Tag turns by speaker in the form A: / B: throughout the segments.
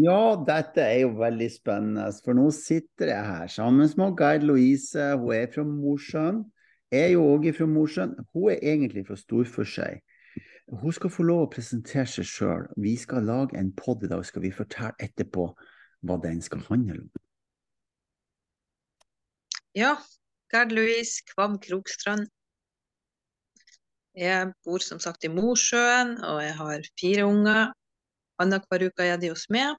A: Ja, dette er jo veldig spennende, for nå sitter jeg her sammen med Geir Louise. Hun er fra Mosjøen. Er jo òg fra Mosjøen. Hun er egentlig fra Storforsøy. Hun skal få lov å presentere seg sjøl. Vi skal lage en pod i dag, skal vi fortelle etterpå hva den skal handle om.
B: Ja, Gerd Louise Kvam Krokstrand. Jeg bor som sagt i Mosjøen, og jeg har fire unger. Annenhver uke er de hos meg.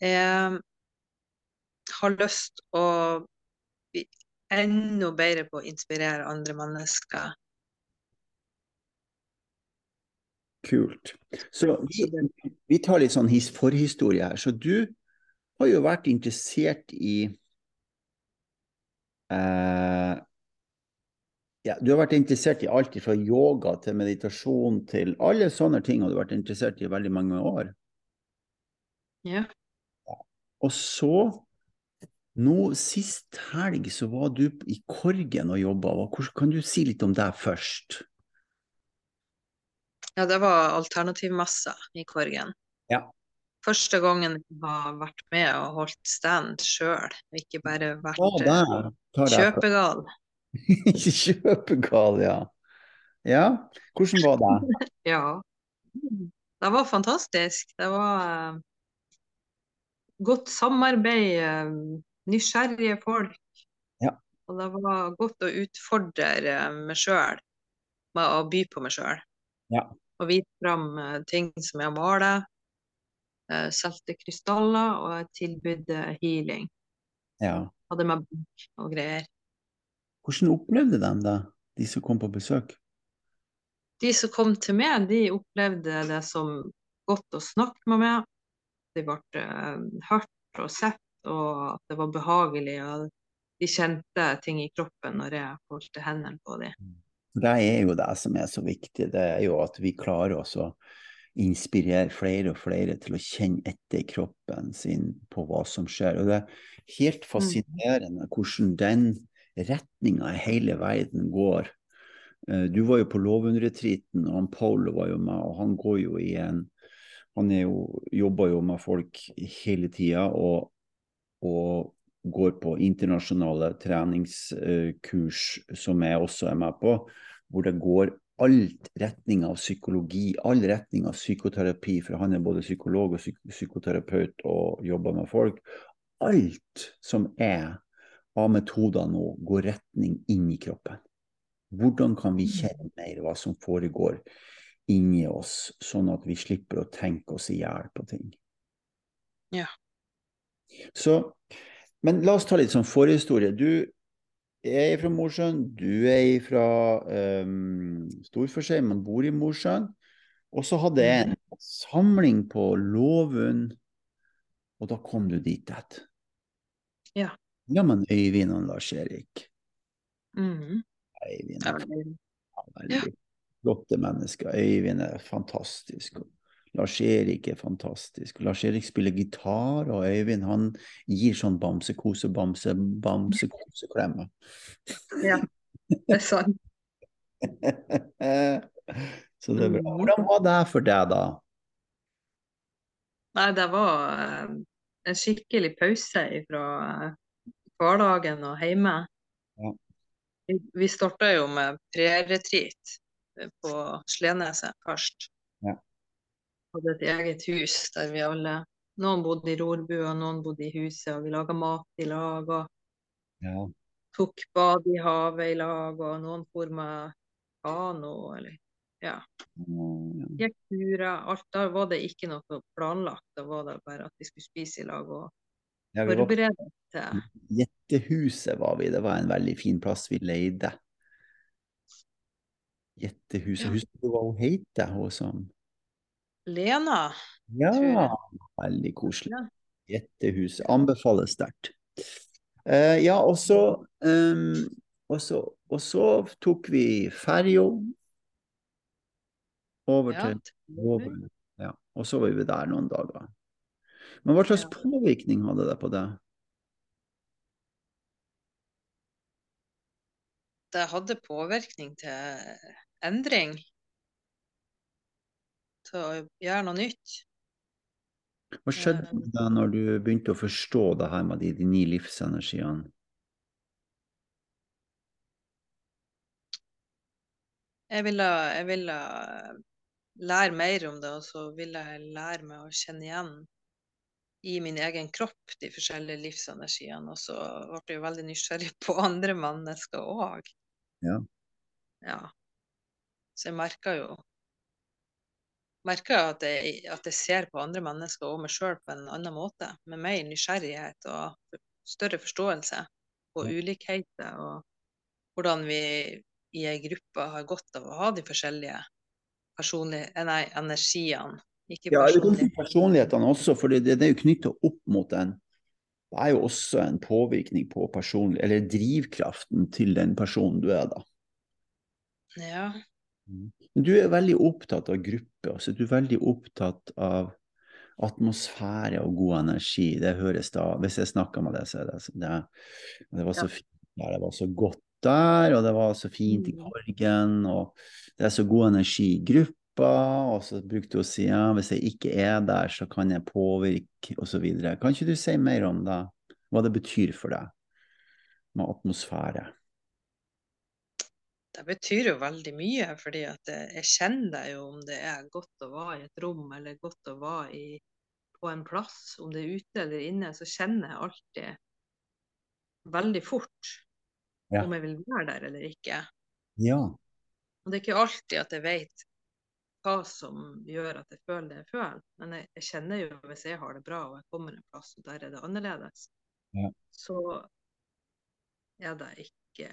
B: Jeg har lyst å bli enda bedre på å inspirere andre mennesker.
A: Kult. Så vi, vi tar litt sånn forhistorie her. Så du har jo vært interessert i eh, ja, du har vært interessert i alt fra yoga til meditasjon til alle sånne ting har du vært interessert i i veldig mange år.
B: Ja.
A: Og så, nå sist helg, så var du i Korgen og jobba. Kan du si litt om det først?
B: Ja, det var alternativmasser i Korgen.
A: Ja.
B: Første gangen jeg har vært med og holdt stand sjøl, ikke bare vært
A: oh,
B: kjøpegal.
A: Kjøpegal, ja. Ja, hvordan var det?
B: ja. Det var fantastisk. Det var uh, godt samarbeid, uh, nysgjerrige folk.
A: Ja.
B: Og det var godt å utfordre uh, meg sjøl med å by på meg sjøl.
A: Ja.
B: Og vise fram ting som jeg maler. Solgte krystaller, og jeg tilbød healing.
A: Ja.
B: Hadde med bok og greier.
A: Hvordan opplevde de det, de som kom på besøk?
B: De som kom til meg, de opplevde det som godt å snakke med meg. De ble hørt og sett, og at det var behagelig. og De kjente ting i kroppen når jeg holdt hendene på dem.
A: Det er jo det som er så viktig, det er jo at vi klarer oss å inspirere flere og flere til å kjenne etter kroppen sin på hva som skjer. Og det er helt mm. fascinerende hvordan den retninga i hele verden går. Eh, du var jo på Lovundretreaten, og han Paul var jo med, og han går jo i en Han jo, jobber jo med folk hele tida og, og, går på internasjonale treningskurs som jeg også er med på, hvor det går alt retning av psykologi, all retning av psykoterapi, for han er både psykolog og psyk psykoterapeut og jobber med folk. Alt som er av metoder nå går retning inn i kroppen. Hvordan kan vi mm. kjenne mer hva som foregår inni oss, sånn at vi slipper å tenke oss i hjel på ting?
B: Ja.
A: Så, men la oss ta litt sånn forhistorie. Du er fra Mosjøen, du er fra um, Storforskjei, man bor i Mosjøen. Og så hadde jeg en samling på Låvund, og da kom du dit. Et.
B: Ja.
A: Ja, men Øyvind og Lars-Erik.
B: Mm.
A: Øyvind Ja. veldig flotte mennesker. Øyvind er fantastisk. Lars-Erik er fantastisk. Lars-Erik spiller gitar, og Øyvind han gir sånn bamsekose, bamse, bamsekose-klemmer.
B: Ja, det er sant.
A: Så det er bra. Hvordan var det for deg, da?
B: Nei, det var eh, en skikkelig pause fra hverdagen og hjemme.
A: Ja.
B: Vi, vi starta jo med pre-retreat på Sleneset først.
A: Ja.
B: Hadde et eget hus der vi alle Noen bodde i rorbua, noen bodde i huset, og vi laga mat i lag. og
A: ja.
B: tok bad i havet i lag, og noen for med kano, eller ja. Gikk turer. Alt da var det ikke noe planlagt, da var det bare at vi skulle spise i lag og
A: ja,
B: forberede til
A: Gjettehuset var vi, det var en veldig fin plass vi leide. Jettehuset, ja. husker du hva hun het, hun som
B: Lena.
A: Ja, veldig koselig. Gjettehuset. Anbefales sterkt. Uh, ja, og så, um, og så, tok vi ferja over ja. til over, ja. Og så var vi der noen dager. Men hva slags påvirkning hadde det på deg?
B: Det hadde påvirkning til endring. Til å gjøre noe nytt.
A: Hva skjedde
B: med
A: da når du begynte å forstå det her med de, de ni livsenergiene?
B: Jeg ville, jeg ville lære mer om det, og så ville jeg lære meg å kjenne igjen i min egen kropp de forskjellige livsenergiene. Og så ble jeg veldig nysgjerrig på andre mennesker òg.
A: Ja.
B: Ja. Så jeg merker jo merker at jeg, at jeg ser på andre mennesker og meg sjøl på en annen måte, med mer nysgjerrighet og større forståelse
A: og
B: ulikheter, og hvordan vi i ei gruppe har godt av å ha de forskjellige personlige, eh, nei, energiene. Ikke
A: Ja, personlighetene også, for det, det er jo knytta opp mot den. Det er jo også en påvirkning på personlig Eller drivkraften til den personen du er, da.
B: Ja.
A: Du er veldig opptatt av gruppe. Altså, du er veldig opptatt av atmosfære og god energi. Det høres da Hvis jeg snakker med deg, så er det det, det var så fint der, det var så godt der, og det var så fint i
B: Mm.
A: Korgen, og det er så god energi i gruppa. Og så brukte hun å si ja, hvis jeg ikke er der, så kan jeg påvirke, osv. Kan ikke du si mer om det? Hva det betyr for deg med atmosfære?
B: Det betyr jo veldig mye, fordi at jeg, jeg kjenner det jo om det er godt å være i et rom, eller godt å være i, på en plass. Om det er ute eller inne, så kjenner jeg alltid veldig fort
A: Ja.
B: om jeg vil være der eller ikke.
A: Ja.
B: Og det er ikke alltid at jeg vet hva som gjør at jeg føler det jeg føler, men jeg, jeg kjenner jo hvis jeg har det bra og jeg kommer en plass og der er det annerledes,
A: Ja.
B: så er det ikke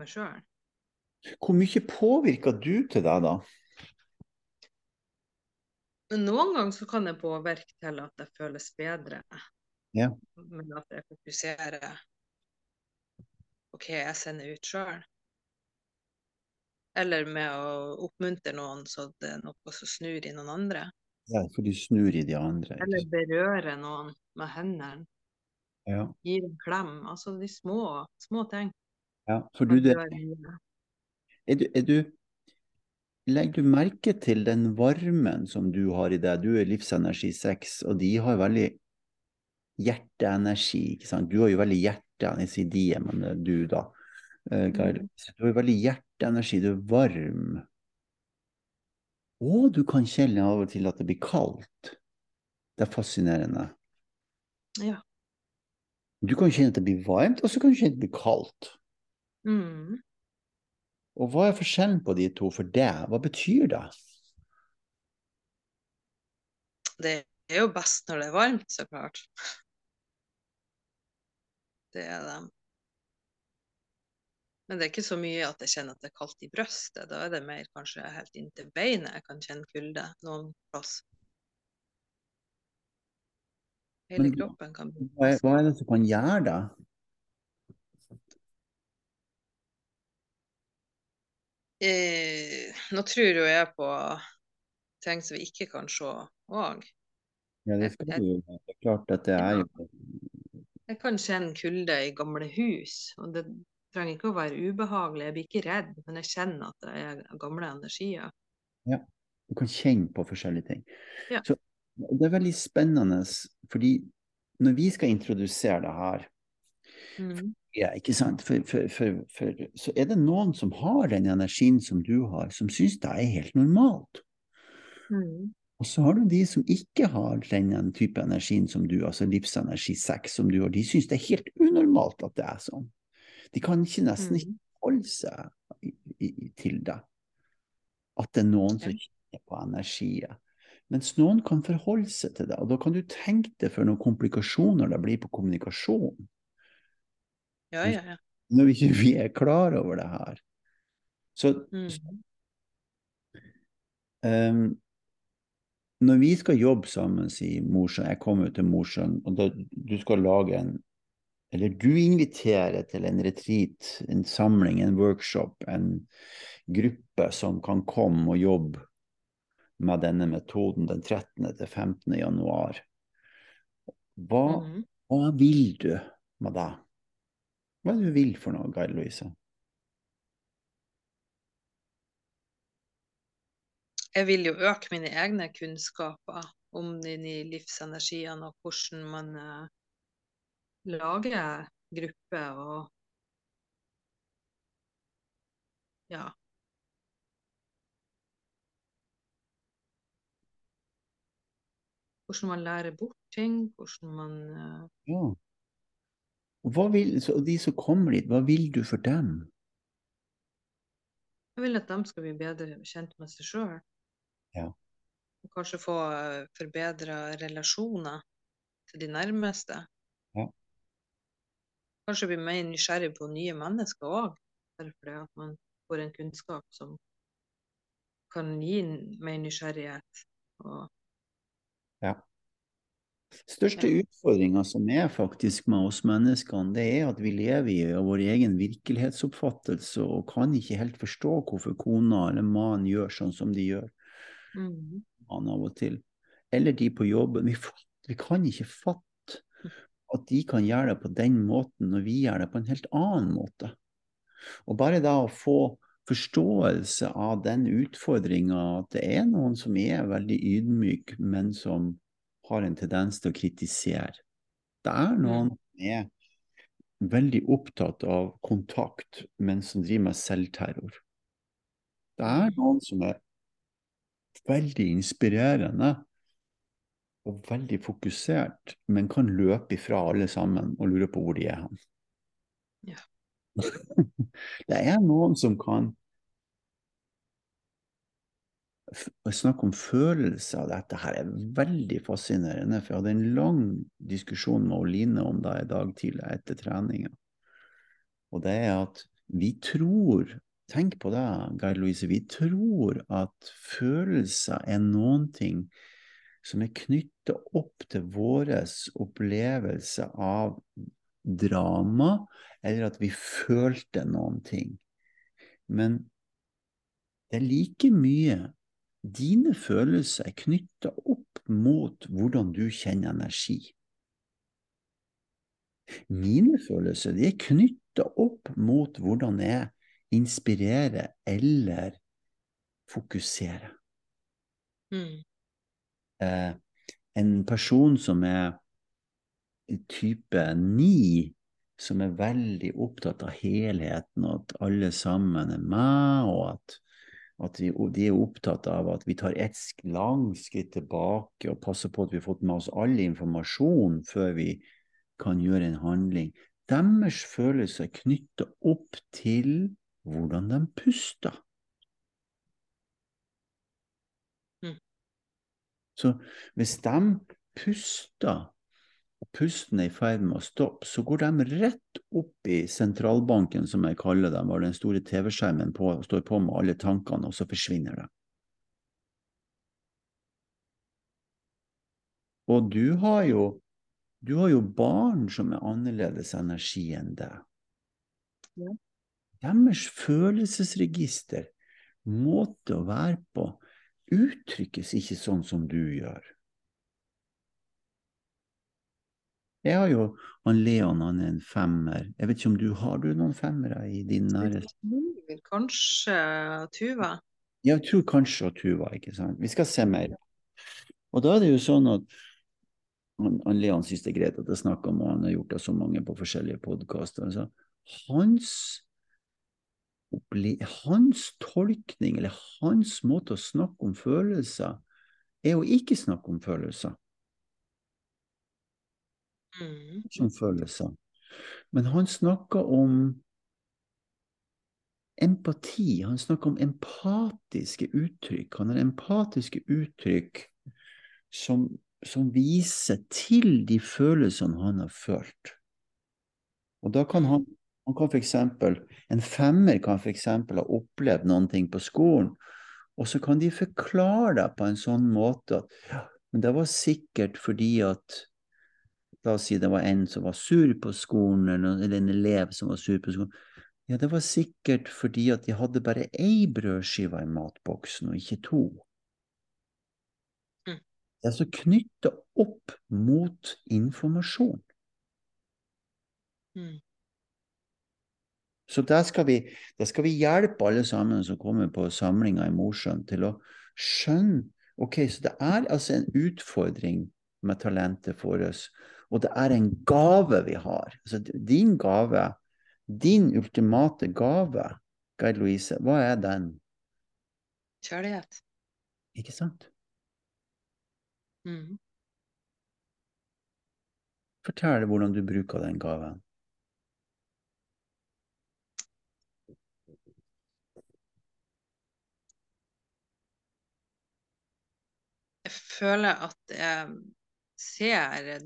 B: meg sjøl.
A: Hvor mye påvirker du til deg, da?
B: Noen ganger så kan jeg påvirke til at det føles bedre.
A: Ja.
B: Men at jeg fokuserer på hva jeg sender ut sjøl. Eller med å oppmuntre noen så det er noe som snur i noen andre.
A: Ja, for du snur i de andre. ikke
B: Eller berøre noen med hendene.
A: Ja.
B: Gir en klem. Altså de små, små ting.
A: ja. For du, det. Er du, er du Legger du merke til den varmen som du har i deg? Du er livsenergi 6, og de har veldig hjerteenergi, ikke sant? Du har jo veldig hjerteenergi, de, men er du, da. Eh, Geir.
B: Mm.
A: Du har veldig hjerteenergi, du er varm. Og du kan kjenne av og til at det blir kaldt. Det er fascinerende.
B: Ja.
A: Du kan kjenne at det blir varmt, og så kan du kjenne at det blir kaldt.
B: Mm.
A: Og hva er forskjellen på de to for deg? Hva betyr det?
B: Det er jo best når det er varmt, så klart. Det er det. Men det er ikke så mye at jeg kjenner at det er kaldt i brøstet. Da er det mer kanskje helt inntil beinet jeg kan kjenne kulde noen plass. Hele kroppen kan bli
A: hva er det som kan gjøre det?
B: Eh, Nå tror jo jeg på ting som vi ikke kan se òg.
A: Ja, det skal du jo. Det er klart at det er jo
B: Jeg kan kjenne kulde i gamle hus, og det trenger ikke å være ubehagelig. Jeg blir ikke redd, men jeg kjenner at det er gamle energier.
A: Ja, Du kan kjenne på forskjellige ting.
B: Ja.
A: Så det er veldig spennende, fordi når vi skal introdusere det her,
B: Mm.
A: Ja, ikke sant, for, for, for, for, så er det noen som har den energien som du har, som syns det er helt normalt.
B: Mm.
A: Og så har du de som ikke har den type energien som du, altså livsenergi 6 som du har, de syns det er helt unormalt at det er sånn. De kan ikke nesten ikke
B: Mm.
A: holde seg i, i, til det. At det er noen som kjenner på energien. Mens noen kan forholde seg til det, og da kan du tenke deg for noen komplikasjoner det blir på kommunikasjon.
B: Ja, ja, ja.
A: Når vi ikke vi er klar over det her. Så
B: Mm.
A: Ehm, når vi skal jobbe sammen, sier Mosjøen, jeg kommer til Mosjøen, og da, du skal lage en Eller du inviterer til en retreat, en samling, en workshop, en gruppe som kan komme og jobbe med denne metoden den 13. til 15. januar. Hva,
B: Mm.
A: hva vil du med det? Hva er det du vil for noe, Geir Louise?
B: Jeg vil jo øke mine egne kunnskaper om dine livsenergiene og hvordan man uh, lager grupper og ja. Hvordan man lærer bort ting, hvordan man uh,
A: Ja. Og vil, så de som kommer dit, hva vil du for dem?
B: Jeg vil at de skal bli bedre kjent med seg sjøl.
A: Ja.
B: Og kanskje få forbedra relasjoner til de nærmeste.
A: Ja.
B: Kanskje bli mer nysgjerrig på nye mennesker òg, bare fordi at man får en kunnskap som kan gi mer nysgjerrighet. Og
A: Ja. Største utfordringa som er faktisk med oss menneskene, det er at vi lever i vår egen virkelighetsoppfattelse og kan ikke helt forstå hvorfor kona eller mannen gjør sånn som de gjør
B: mm,
A: han av og til. Eller de på jobben. Vi, vi kan ikke fatte at de kan gjøre det på den måten når vi gjør det på en helt annen måte. Og bare da å få forståelse av den utfordringa at det er noen som er veldig ydmyk, men som har en tendens til å kritisere. Det er noen som er veldig opptatt av kontakt, men som driver med selvterror. Det er noen som er veldig inspirerende og veldig fokusert, men kan løpe ifra alle sammen og lure på hvor de er hen.
B: Ja.
A: det er noen som kan snakke om følelser. Dette her er veldig fascinerende, for jeg hadde en lang diskusjon med Oline om det i dag tidlig etter treninga. Og det er at vi tror Tenk på det, Geir Louise. Vi tror at følelser er noen ting som er knytta opp til vår opplevelse av drama, eller at vi følte noen ting. Men det er like mye dine følelser er knytta opp mot hvordan du kjenner energi. Mine følelser de er knytta opp mot hvordan jeg inspirerer eller fokuserer.
B: mm,
A: Eh, en person som er type ni, som er veldig opptatt av helheten, og at alle sammen er med, og at, at vi, de er opptatt av at vi tar et langt skritt tilbake og passer på at vi har fått med oss all informasjon før vi kan gjøre en handling. Deres følelser er knytta opp til hvordan de puster.
B: Mm.
A: Så hvis de puster, og pusten er i ferd med å stoppe, så går de rett opp i sentralbanken, som jeg kaller dem, hvor den store TV-skjermen på, står på med alle tankene, og så forsvinner de. Og du har jo, du har jo barn som er annerledes energi enn deg.
B: Ja.
A: Deres følelsesregister, måte å være på, uttrykkes ikke sånn som du gjør. Jeg har jo han Leon, han er en femmer. Jeg vet ikke om du har du noen femmere i din nærhet?
B: Kanskje Tuva.
A: Jeg tror kanskje Tuva, ikke sant. Vi skal se mer. Og da er det jo sånn at han, han Leon syns det er greit at jeg snakker om, og han har gjort det så mange på forskjellige podkaster. Altså, hans, hans tolkning, eller hans måte å snakke om følelser, er å ikke snakke om følelser.
B: Mm.
A: som følelser. Men han snakker om empati. Han snakker om empatiske uttrykk. Han har empatiske uttrykk som, som viser til de følelsene han har følt. Og da kan han, han kan for eksempel, En femmer kan f.eks. ha opplevd noen ting på skolen, og så kan de forklare det på en sånn måte at ja, men det var sikkert fordi at La oss si det var en som var sur på skolen, eller, en elev som var sur på skolen. Ja, det var sikkert fordi at de hadde bare ei brødskive i matboksen, og ikke to.
B: Mm.
A: Det er altså knytta opp mot informasjon.
B: Mm.
A: Så der skal, vi, der skal vi hjelpe alle sammen som kommer på samlinga i Mosjøen, til å skjønne Ok, så det er altså en utfordring med talentet vårt, og det er en gave vi har. Altså din gave, din ultimate gave, Geir Louise, hva er den?
B: Kjærlighet.
A: Ikke sant?
B: Mm.
A: Fortell hvordan du bruker den gaven.
B: Jeg føler at jeg ser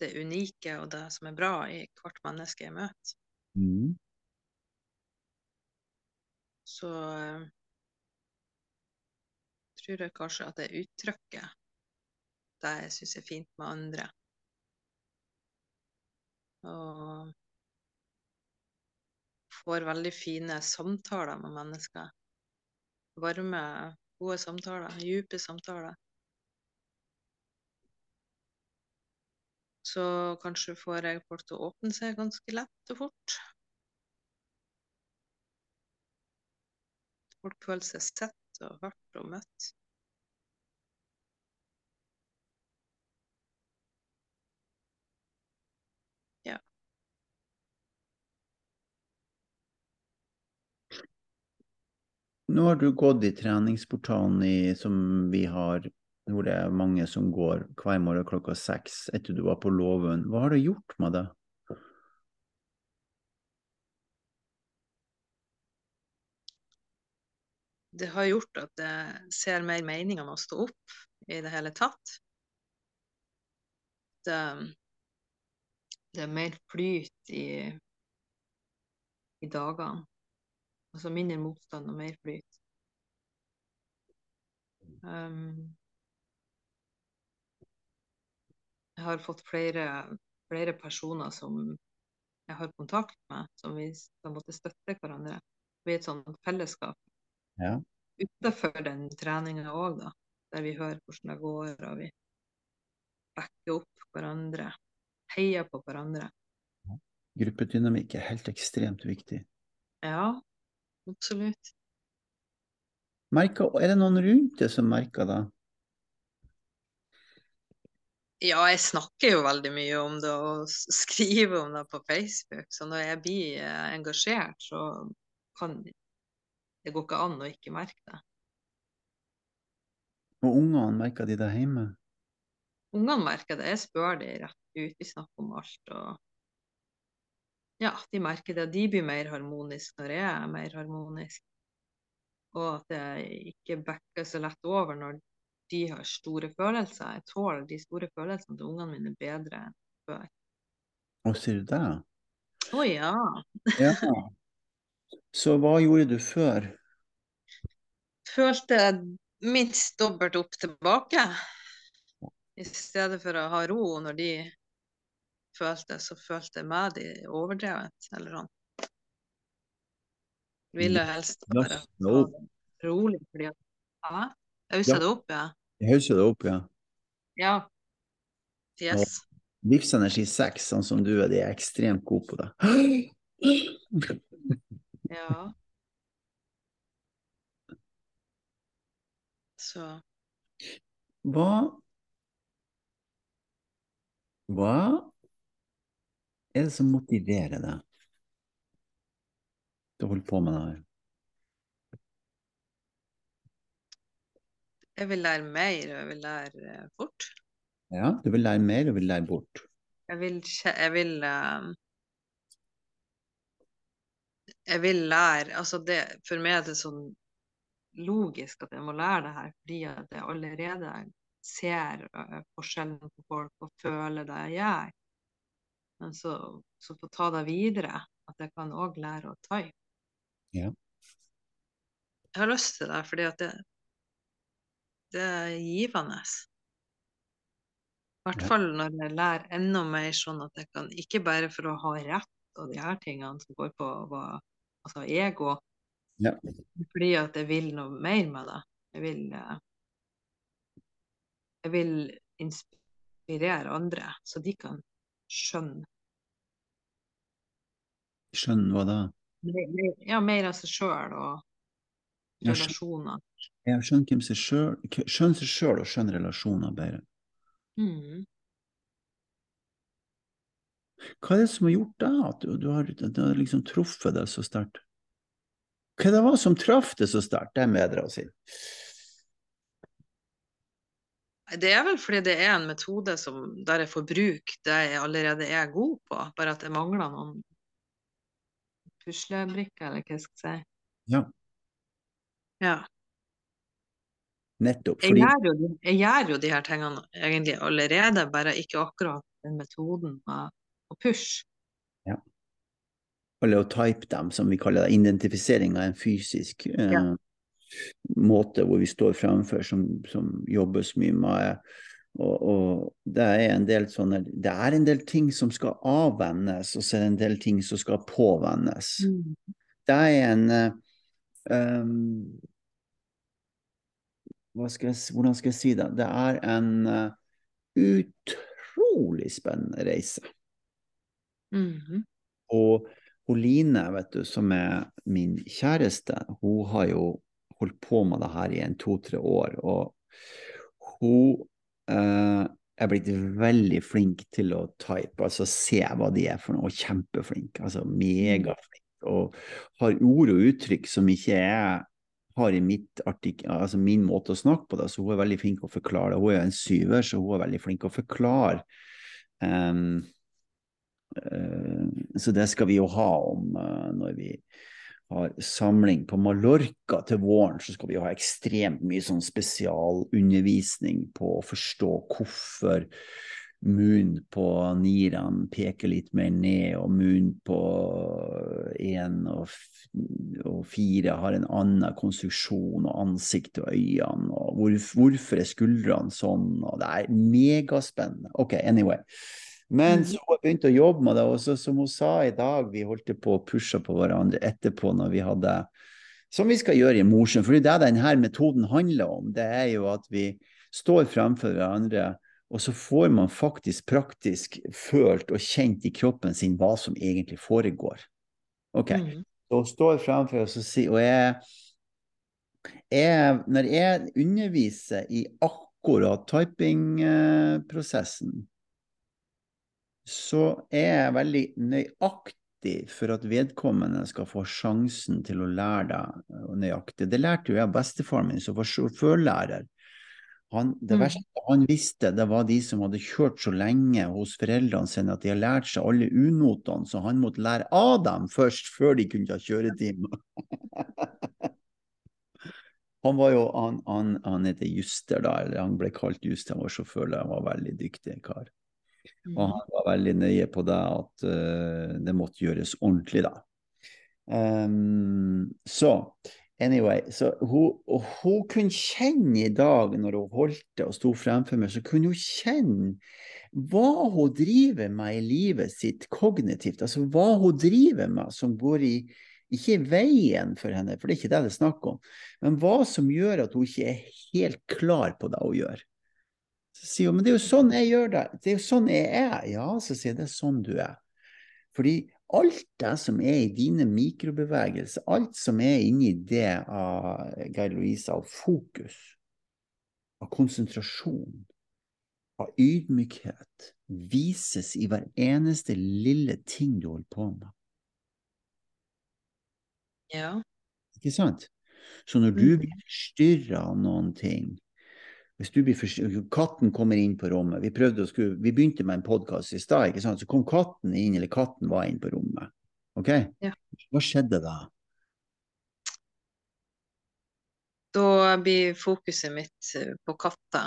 B: det unike og det som er bra i hvert menneske jeg møter.
A: Mm.
B: Så eh, tror jeg kanskje at jeg uttrykker det jeg syns er fint med andre. Og får veldig fine samtaler med mennesker. Varme, gode samtaler, dype samtaler. Så kanskje får jeg folk til å åpne seg ganske lett og fort. Folk føler seg sett og hørt og møtt. Ja.
A: Nå har du gått i treningsportalen i, som vi har, hvor det er mange som går hver morgen klokka seks etter du var på Låven. Hva har det gjort med det?
B: Det har gjort at jeg ser mer mening med å stå opp i det hele tatt. Det, det er mer flyt i, i dagene. Altså mindre motstand og mer flyt. Um, jeg har fått flere, flere personer som jeg har kontakt med, som vi på en måte støtter hverandre. Vi er et sånt fellesskap
A: Ja.
B: utenfor den treninga òg, da. Der vi hører hvordan det går, og vi backer opp hverandre. Heier på hverandre.
A: Gruppedynamikk er helt ekstremt viktig.
B: Ja, absolutt.
A: Merker, er det noen rundt det som merker det?
B: Ja, jeg snakker jo veldig mye om det og skriver om det på Facebook. Så når jeg blir eh, engasjert, så kan det går ikke an å ikke merke det.
A: Og ungene, merker de det hjemme?
B: Ungene merker det. Jeg spør de rett ut. Vi snakker om alt. og ja, de merker det. De blir mer harmonisk når jeg er mer harmonisk. Og at jeg ikke backer så lett over når de har store følelser. Jeg tåler de store følelsene til ungene mine bedre enn før.
A: Å, sier du det?
B: Å ja.
A: Ja. Så hva gjorde du før?
B: Følte jeg minst dobbelt opp tilbake. I stedet for å ha ro når de følte, så følte jeg meg de overdrevet, eller sånn. Ville helst
A: det
B: rolig, fordi at Hæ? Ausa
A: Ja.
B: det opp, ja.
A: Hauser det opp, ja.
B: Ja. Yes.
A: Livsenergi 6, sånn som du er, de er ekstremt gode på det.
B: Ja. Så
A: Hva Hva er det som motiverer deg til å holde på med det her?
B: Jeg vil lære mer, og jeg vil lære eh, fort.
A: Ja, du vil lære mer og vil lære bort.
B: Jeg vil, jeg vil eh, Jeg vil lære Altså, det For meg er det sånn logisk at jeg må lære det her, fordi at jeg allerede ser eh, forskjellen på folk og føler det jeg gjør. Men så, så få ta det videre, at jeg kan òg lære å ta i.
A: Ja.
B: Jeg har lyst til det, fordi at er givende. I hvert fall når jeg lærer enda mer sånn at jeg kan, ikke bare for å ha rett og de her tingene som går på hva, altså ego,
A: Ja.
B: fordi at jeg vil noe mer med det. Jeg vil, eh, jeg vil inspirere andre, så de kan skjønne
A: Skjønne hva da?
B: ja, mer av seg sjøl og relasjoner.
A: Jeg skjønner seg sjøl og skjønner relasjoner bedre.
B: Mm.
A: Hva er det som har gjort deg at du, du har, det har liksom truffet deg så sterkt? Hva det var som traff det så sterkt? Det er medra si.
B: Det er vel fordi det er en metode som, der jeg får bruke det jeg allerede er god på, bare at jeg mangler noen puslebrikker, eller hva jeg skal si.
A: Ja,
B: Ja.
A: Nettopp.
B: Jeg gjør, jo, jeg gjør jo de her tingene egentlig allerede, bare ikke akkurat den metoden med å pushe.
A: eller å type dem, som vi kaller det, identifisering av en fysisk eh,
B: Ja.
A: måte hvor vi står fremfor, som, som jobbes mye med. Og, og det er en del sånne Det er en del ting som skal avvennes, og så er det en del ting som skal påvennes. Det er en um, skal jeg, Hvordan skal jeg si det? Det er en eh, utrolig spennende reise.
B: Mhm.
A: Og Oline, vet du, som er min kjæreste, hun har jo holdt på med det her i en to-tre år. Og hun eh, er blitt veldig flink til å type, altså se hva de er for noe, og kjempeflink. Altså megaflink. Og har ord og uttrykk som ikke jeg har i altså min måte å snakke på det, så hun er veldig flink å forklare det. Hun er en syver, så hun er veldig flink å forklare. Um, uh, Så det skal vi jo ha om uh, når vi har samling på Mallorca til våren, så skal vi jo ha ekstremt mye sånn spesialundervisning på å forstå hvorfor munn på nieren peker litt mer ned, og munn på én og, og fire har en annen konstruksjon, og ansikt og øynene, og hvor, hvorfor er skuldrene sånn, og det er megaspennende. Ok, anyway. Men
B: Mhm.
A: så har jeg å jobbe med det, og så, som hun sa i dag, vi holdt på å pushe på hverandre etterpå når vi hadde Som vi skal gjøre i Mosjøen, for det er det denne metoden handler om. Det er jo at vi står fremfor hverandre, og så får man faktisk praktisk følt og kjent i kroppen sin hva som egentlig foregår. Ok,
B: mm.
A: så står fremfor oss og sier Og jeg, jeg Når jeg underviser i akkurat typingprosessen, så er jeg veldig nøyaktig for at vedkommende skal få sjansen til å lære deg nøyaktig. Det lærte jo jeg av bestefaren min, som var sjåførlærer. Han, det
B: Mm.
A: verste han visste, det var de som hadde kjørt så lenge hos foreldrene sine at de har lært seg alle unotene, så han måtte lære av dem først, før de kunne ta kjøretime. Han var jo, han, han, han heter Juster da, eller han ble kalt Juster, han var sjåfør, han var veldig dyktig kar. Og
B: Mhm.
A: han var veldig nøye på det at uh, det måtte gjøres ordentlig, da. Um, så anyway, så hun, hun kunne kjenne i dag, når hun holdt det og sto fremfor meg, så kunne hun kjenne hva hun driver med i livet sitt kognitivt. Altså hva hun driver med som går i ikke i veien for henne, for det er ikke det det er snakk om, men hva som gjør at hun ikke er helt klar på det hun gjør. Så sier hun, men det er jo sånn jeg gjør det, det er jo sånn jeg er. Ja, så sier jeg, det er sånn du er. Fordi alt det som er i dine mikrobevegelser, alt som er inni det av Geir Louise, av fokus, av konsentrasjon, av ydmykhet, vises i hver eneste lille ting du holder på med.
B: Ja.
A: Ikke sant? Så når du
B: Mhm.
A: blir forstyrra av noen ting hvis du blir for... Katten kommer inn på rommet. Vi, skru, vi begynte med en podkast i stad, så kom katten inn, eller katten var inn på rommet. Ok?
B: Ja.
A: Hva skjedde da?
B: Da blir fokuset mitt eh, på
A: katta,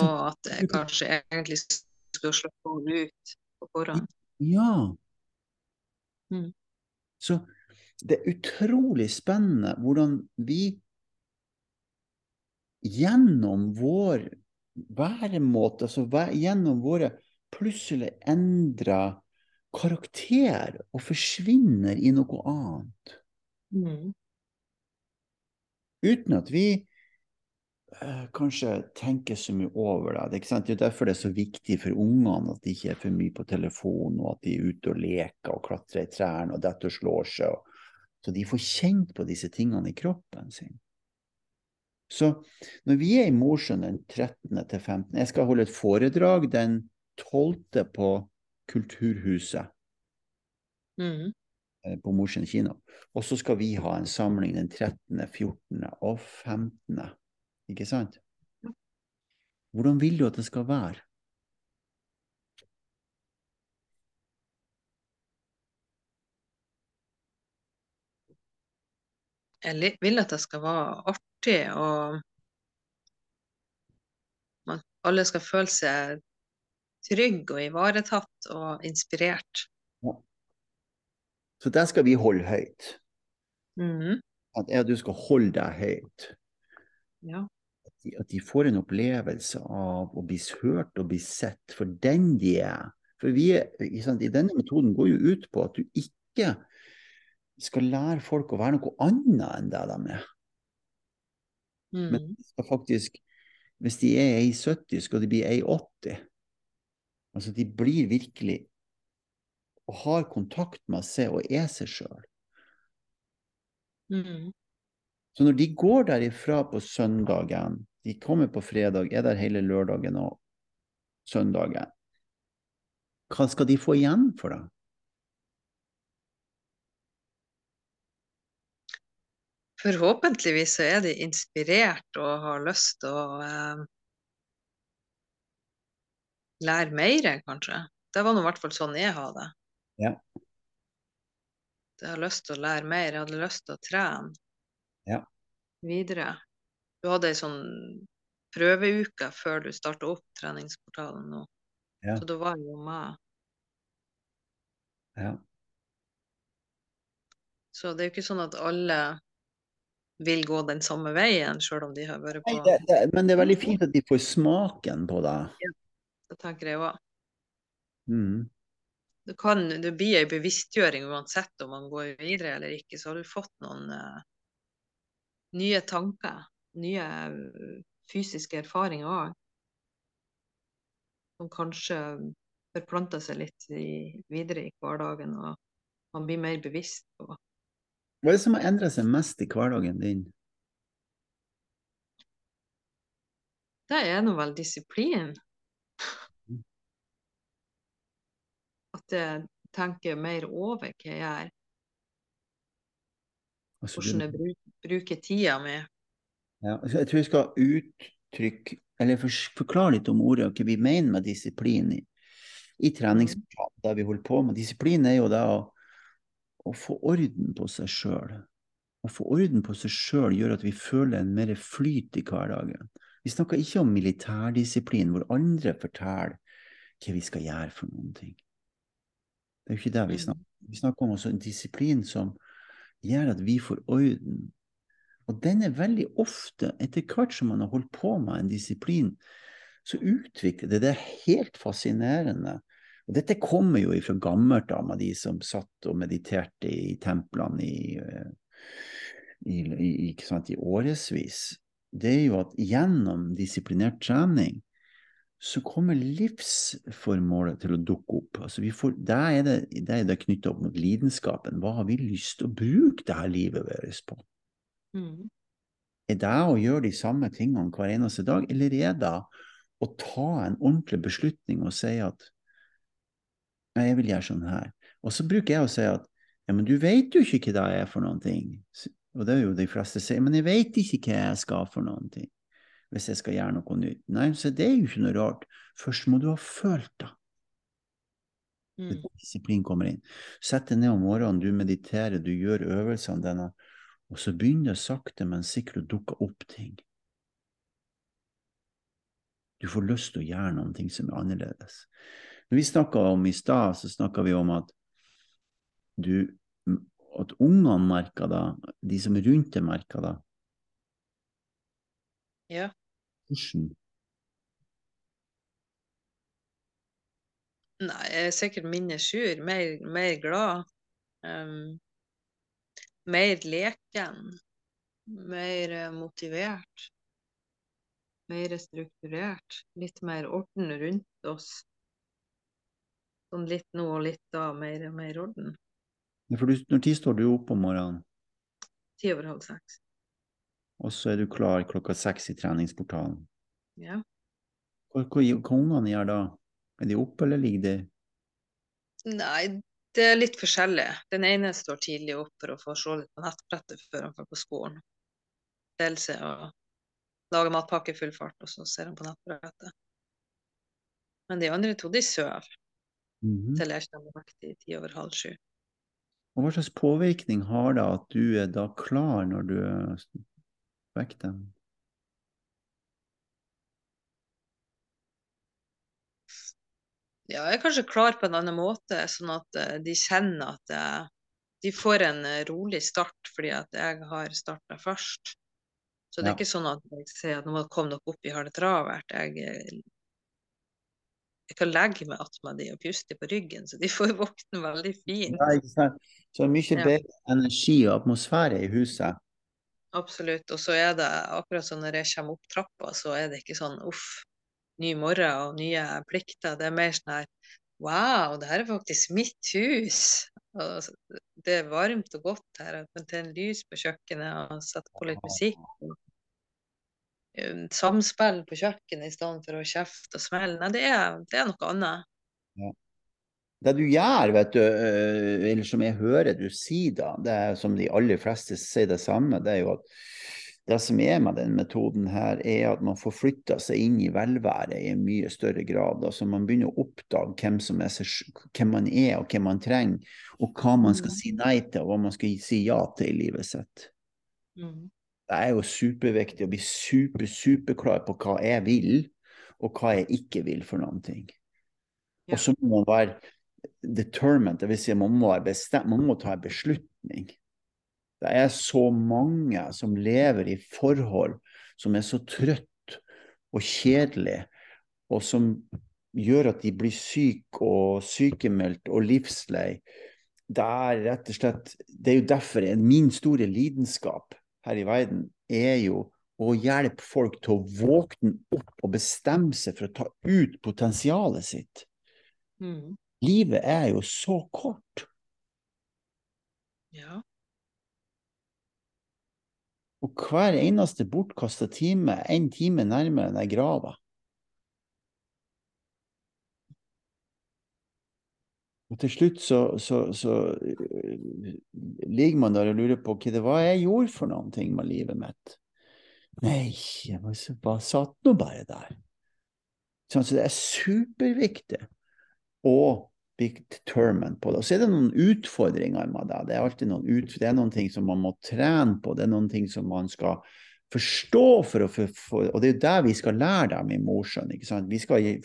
B: og at jeg kanskje egentlig skulle slå henne ut på forhånd.
A: Ja.
B: Mm.
A: Så det er utrolig spennende hvordan vi gjennom vår væremåte, altså gjennom våre plutselig endra karakter og forsvinner i noe annet.
B: Mm.
A: Uten at vi eh, kanskje tenker så mye over det. Det er, er derfor det er så viktig for ungene at de ikke er for mye på telefonen, og at de er ute og leker og klatrer i trærne og detter og slår seg. Og Så de får kjent på disse tingene i kroppen sin. Så når vi er i Mosjøen den 13. til 15. Jeg skal holde et foredrag den 12. på Kulturhuset
B: Mm.
A: eh, på Mosjøen kino. Og så skal vi ha en samling den 13., 14. og 15. Ikke sant? Hvordan vil du at det skal være?
B: Jeg vil at det skal være artig, og man, alle skal føle seg trygg og ivaretatt og inspirert.
A: Så der skal vi holde høyt.
B: Mhm.
A: At jeg du skal holde deg høyt.
B: Ja.
A: At de, at de får en opplevelse av å bli hørt og bli sett for den de er. For vi sant, i denne metoden går jo ut på at du ikke skal lære folk å være noe annet enn det de er. Men de skal faktisk, hvis de er 1,70, skal de bli 1,80. Altså de blir virkelig og har kontakt med seg og er seg sjøl.
B: Mm.
A: Så når de går derifra på søndagen, de kommer på fredag, er der hele lørdagen og søndagen, hva skal de få igjen for det?
B: Forhåpentligvis så er de inspirert og har lyst til å eh, lære mer, kanskje. Det var nå i hvert fall sånn jeg hadde det.
A: Ja.
B: Jeg hadde lyst til å lære mer, jeg hadde lyst til å trene
A: Ja.
B: videre. Du hadde ei sånn prøveuke før du starta opp treningsportalen nå.
A: Ja.
B: Så da var jo med.
A: Ja.
B: Så det er jo ikke sånn at alle vil gå den samme veien, sjøl om de har vært
A: Nei,
B: på
A: det, det, men det er veldig fint at de får smaken på det.
B: Ja, Det tenker jeg òg.
A: Mm.
B: Det, kan, det blir ei bevisstgjøring uansett om man går videre eller ikke. Så har du fått noen uh, nye tanker, nye eh, fysiske erfaringer òg. Som kanskje forplanter seg litt i, videre i hverdagen, og man blir mer bevisst på
A: Hva er det som har endret seg mest i hverdagen din?
B: Det er nå vel disiplin. At jeg tenker mer over hva jeg gjør, hvordan jeg bruk, bruker tida mi.
A: Ja, altså, jeg tror jeg skal uttrykke, eller for, forklare litt om ordet og hva vi mener med disiplin i, i treningsplanen, der vi holder på med. Disiplin er jo det å, å få orden på seg sjøl. Å få orden på seg sjøl gjør at vi føler en mer flyt i hverdagen. Vi snakker ikke om militærdisiplin, hvor andre forteller hva vi skal gjøre for noen ting. Det er jo ikke det vi
B: Mm.
A: snakker om. Vi snakker om også en disiplin som gjør at vi får orden og den er veldig ofte, etter hvert som man har holdt på med en disiplin, så utvikler det det er helt fascinerende. Og dette kommer jo fra gammelt av med de som satt og mediterte i templene i, eh, i, i, i årevis. Det er jo at gjennom disiplinert trening så kommer livsformålet til å dukke opp. Altså vi får, der er det, der er det knyttet opp mot lidenskapen. Hva har vi lyst til å bruke det her livet vårt på?
B: Mm.
A: Er det å gjøre de samme tingene hver eneste dag, eller er det å ta en ordentlig beslutning og si at nei, jeg vil gjøre sånn her. Og så bruker jeg å si at ja, men du vet jo ikke hva det er for noen ting. Og det er jo de fleste sier, men jeg vet ikke hva jeg skal for noen ting. Hvis jeg skal gjøre noe nytt. Nei, så det er jo ikke noe rart. Først må du ha følt det.
B: Mm.
A: disiplin kommer inn. Sett deg ned om morgenen, du mediterer, du gjør øvelsene dine, og så begynner det sakte, men sikkert å dukke opp ting. Du får lyst til å gjøre noen ting som er annerledes. Når vi snakka om i stad, så snakka vi om at du at ungene merker det, de som er rundt deg merker det.
B: Ja.
A: Hvordan?
B: Nei, jeg er sikkert mindre sur, mer, mer glad. Um, mer leken. Mer eh, motivert. Mer strukturert. Litt mer orden rundt oss. Sånn litt nå og litt da, mer og mer orden.
A: Ja, For du, når tid står du opp om morgenen?
B: ti over halv seks.
A: Og så er du klar klokka seks i treningsportalen.
B: Ja.
A: Hva, hva, hva ungene gjør da? Er de oppe, eller ligger de
B: Nei, det er litt forskjellig. Den ene står tidlig opp for å få se litt på nettbrettet før han får på skolen. Dels er og lage matpakke i full fart, og så ser han på nettbrettet. Men de andre to, de sover
A: Mhm.
B: til jeg kommer i ti over halv sju.
A: Og hva slags påvirkning har det at du er da klar når du vekker dem?
B: Ja, jeg er kanskje klar på en annen måte, sånn at eh, de kjenner at eh, de får en eh, rolig start fordi at jeg har starta først. Så det er
A: Ja.
B: ikke sånn at jeg sier at nå kom dere opp, vi har det travelt. Jeg, eh, jeg kan legge meg attmed de og puste på ryggen, så de får våkne veldig fint.
A: Ja? Så mye bedre energi og atmosfære i huset.
B: Absolutt. Og så er det akkurat sånn når jeg kommer opp trappa, så er det ikke sånn uff, ny morgen og nye plikter. Det er mer sånn her wow, det her er faktisk mitt hus. Og det er varmt og godt her. Jeg kan tenne lys på kjøkkenet og sette på litt musikk. Samspill på kjøkkenet i stedet for å kjefte og smelle. Nei, det er, det er noe annet.
A: Det du gjør, vet du, eh, eller som jeg hører du si da, det er som de aller fleste sier det samme, det er jo at det som er med den metoden her, er at man får flytta seg inn i velværet i en mye større grad. Altså man begynner å oppdage hvem, som er hvem man er og hvem man trenger, og hva man skal
B: Mm.
A: si nei til, og hva man skal si ja til i livet sitt.
B: Mm.
A: Det er jo superviktig å bli super, superklar på hva jeg vil, og hva jeg ikke vil for noen ting.
B: Ja.
A: Og så må man være determined, det vil si man må, være bestemt, man må ta en beslutning. Det er så mange som lever i forhold som er så trøtt og kjedelig, og som gjør at de blir syke og sykemeldt og livslei. Det er rett og slett Det er jo derfor min store lidenskap her i verden er jo å hjelpe folk til å våkne opp og bestemme seg for å ta ut potensialet sitt.
B: Mm.
A: Livet er jo så kort.
B: Ja.
A: Og hver eneste bortkasta time én en time nærmere enn jeg grava. Og til slutt så, så, så øh, ligger man der og lurer på hva det var jeg gjorde for ting med livet mitt. Nei, jeg bare satt nå bare der. Sånn, så det er superviktig å bli determined på det. Og så er det noen utfordringer med det. Det er alltid noen, ut, det er noen ting som man må trene på, det er noen ting som man skal forstå for å for, Og det er jo der vi skal lære dem i Mosjøen.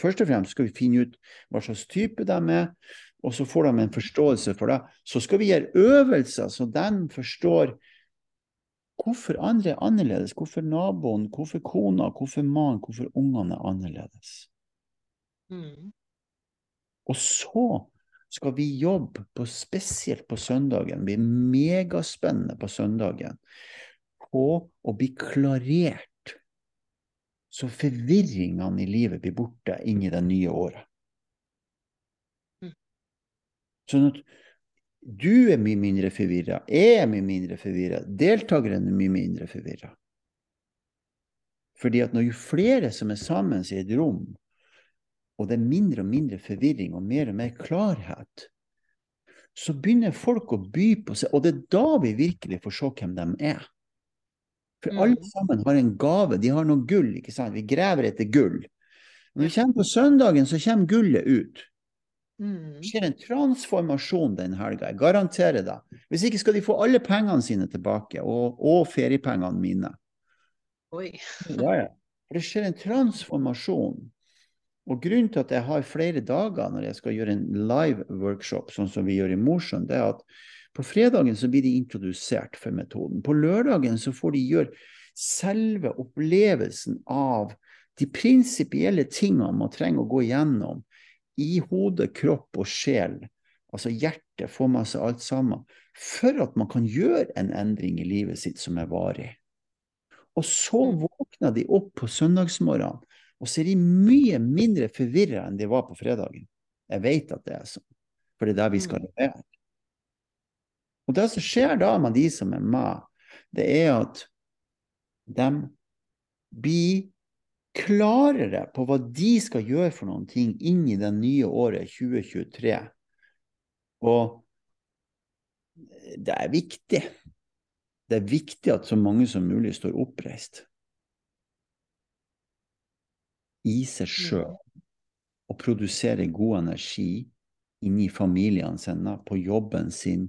A: Først og fremst skal vi finne ut hva slags type de er, og så får de en forståelse for det. Så skal vi gjøre øvelser så de forstår hvorfor andre er annerledes, hvorfor naboen, hvorfor kona, hvorfor mannen, hvorfor ungene er annerledes.
B: Mm.
A: Og så skal vi jobbe på, spesielt på søndagen, blir megaspennende på søndagen, på å bli klarert, så forvirringene i livet blir borte inn i det nye året.
B: Mm.
A: Sånn at du er mye mindre forvirra, jeg er mye mindre forvirra, deltakerne er mye mindre forvirra. Fordi at når jo flere som er sammen i et rom, og det er mindre og mindre forvirring og mer og mer klarhet, så begynner folk å by på seg, og det er da vi virkelig får se hvem de er. For
B: Mm.
A: alle sammen har en gave, de har noe gull, ikke sant? Vi graver etter gull. Når vi kommer på søndagen, så kommer gullet ut.
B: Mm.
A: Det skjer en transformasjon den helga, jeg garanterer det. Hvis ikke skal de få alle pengene sine tilbake, og, og feriepengene mine.
B: Oi.
A: Ja, ja. For det skjer en transformasjon. Og grunnen til at jeg har flere dager når jeg skal gjøre en live workshop, sånn som vi gjør i Mosjøen, det er at på fredagen så blir de introdusert for metoden. På lørdagen så får de gjøre selve opplevelsen av de prinsipielle tingene man trenger å gå igjennom i hode, kropp og sjel. Altså hjertet, få med seg alt sammen. For at man kan gjøre en endring i livet sitt som er varig. Og så
B: Mm.
A: våkner de opp på søndagsmorgenen, og så er de mye mindre forvirra enn de var på fredagen. Jeg vet at det er sånn, for det er der vi skal
B: Mm.
A: levere. Og det som skjer da med de som er med, det er at de blir klarere på hva de skal gjøre for noen ting inn i det nye året 2023. Og det er viktig. Det er viktig at så mange som mulig står oppreist i seg sjøl og produserer god energi inni familiene sine, på jobben sin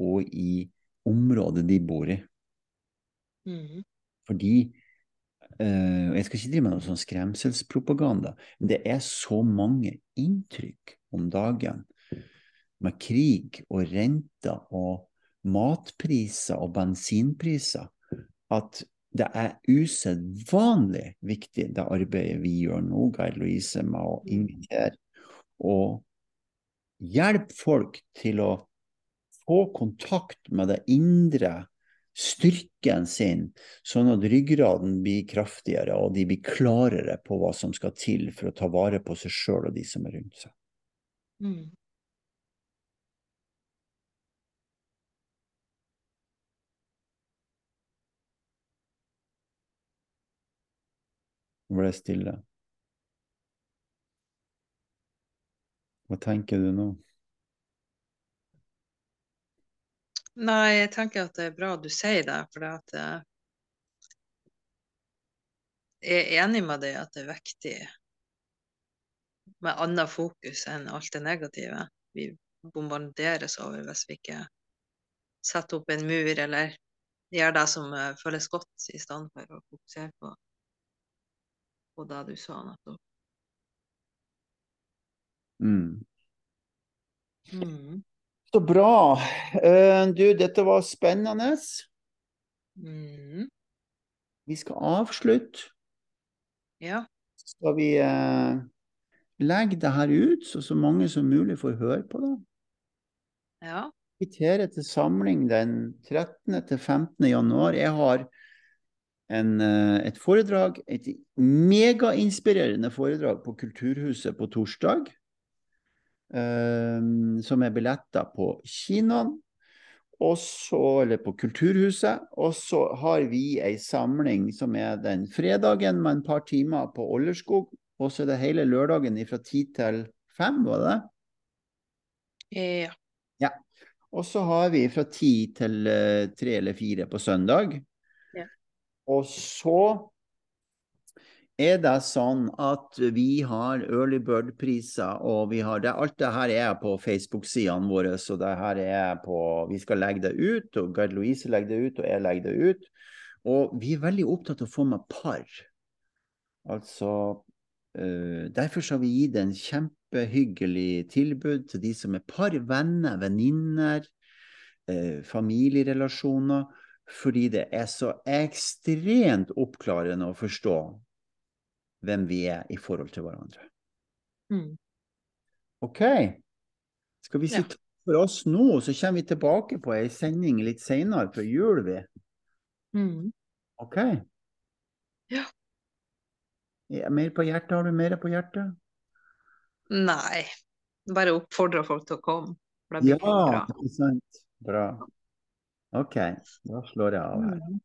A: og i området de bor i.
B: Mm.
A: Fordi uh, Jeg skal ikke drive med noe sånn skremselspropaganda, men det er så mange inntrykk om dagen med krig og renter og matpriser og bensinpriser at det er usedvanlig viktig, det arbeidet vi gjør nå, Geir Louise, med å invitere og hjelpe folk til å få kontakt med det indre styrken sin, sånn at ryggraden blir kraftigere, og de blir klarere på hva som skal til for å ta vare på seg sjøl og de som er rundt seg.
B: Mm.
A: Nå ble det stille. Hva tenker du nå?
B: Nei, jeg tenker at det er bra du sier det, for at eh, jeg er enig med deg at det er viktig med annet fokus enn alt det negative vi bombarderes over hvis vi ikke setter opp en mur eller gjør det som eh, føles godt, i stedet for å fokusere på, på det du sa nettopp.
A: Mm.
B: Mm.
A: Så bra. Eh, du, dette var spennende.
B: Mm.
A: Vi skal avslutte.
B: Ja.
A: Skal vi eh, legge det her ut, så så mange som mulig får høre på det?
B: Ja.
A: Invitere til samling den 13. til 15. januar. Jeg har en, eh, et foredrag, et megainspirerende foredrag på Kulturhuset på torsdag. Um, som er billetter på kinoen, og så, eller på Kulturhuset. Og så har vi ei samling som er den fredagen med et par timer på Ollerskog. Og så er det hele lørdagen fra ti til fem, var det?
B: Ja.
A: Ja. Og så har vi fra ti til uh, tre eller fire på søndag.
B: Ja.
A: Og så er det sånn at vi har early bird-priser, og vi har det, alt det her er på Facebook-sidene våre, så det her er på Vi skal legge det ut, og Gerd Louise legger det ut, og jeg legger det ut. Og vi er veldig opptatt av å få med par. Altså uh, Derfor skal vi gi det en kjempehyggelig tilbud til de som er par, venner, venninner, uh, familierelasjoner. Fordi det er så ekstremt oppklarende å forstå hvem vi er i forhold til hverandre.
B: Mm.
A: OK. Skal vi si
B: Ja.
A: takk for oss nå, så kommer vi tilbake på ei sending litt senere før jul, vi.
B: Mm.
A: OK?
B: Ja.
A: ja. mer på hjertet? Har du mer på hjertet?
B: Nei. Bare oppfordre folk til å komme. For det blir
A: Ja,
B: bra.
A: ikke sant? Bra. OK, da slår jeg av her.
B: Mm.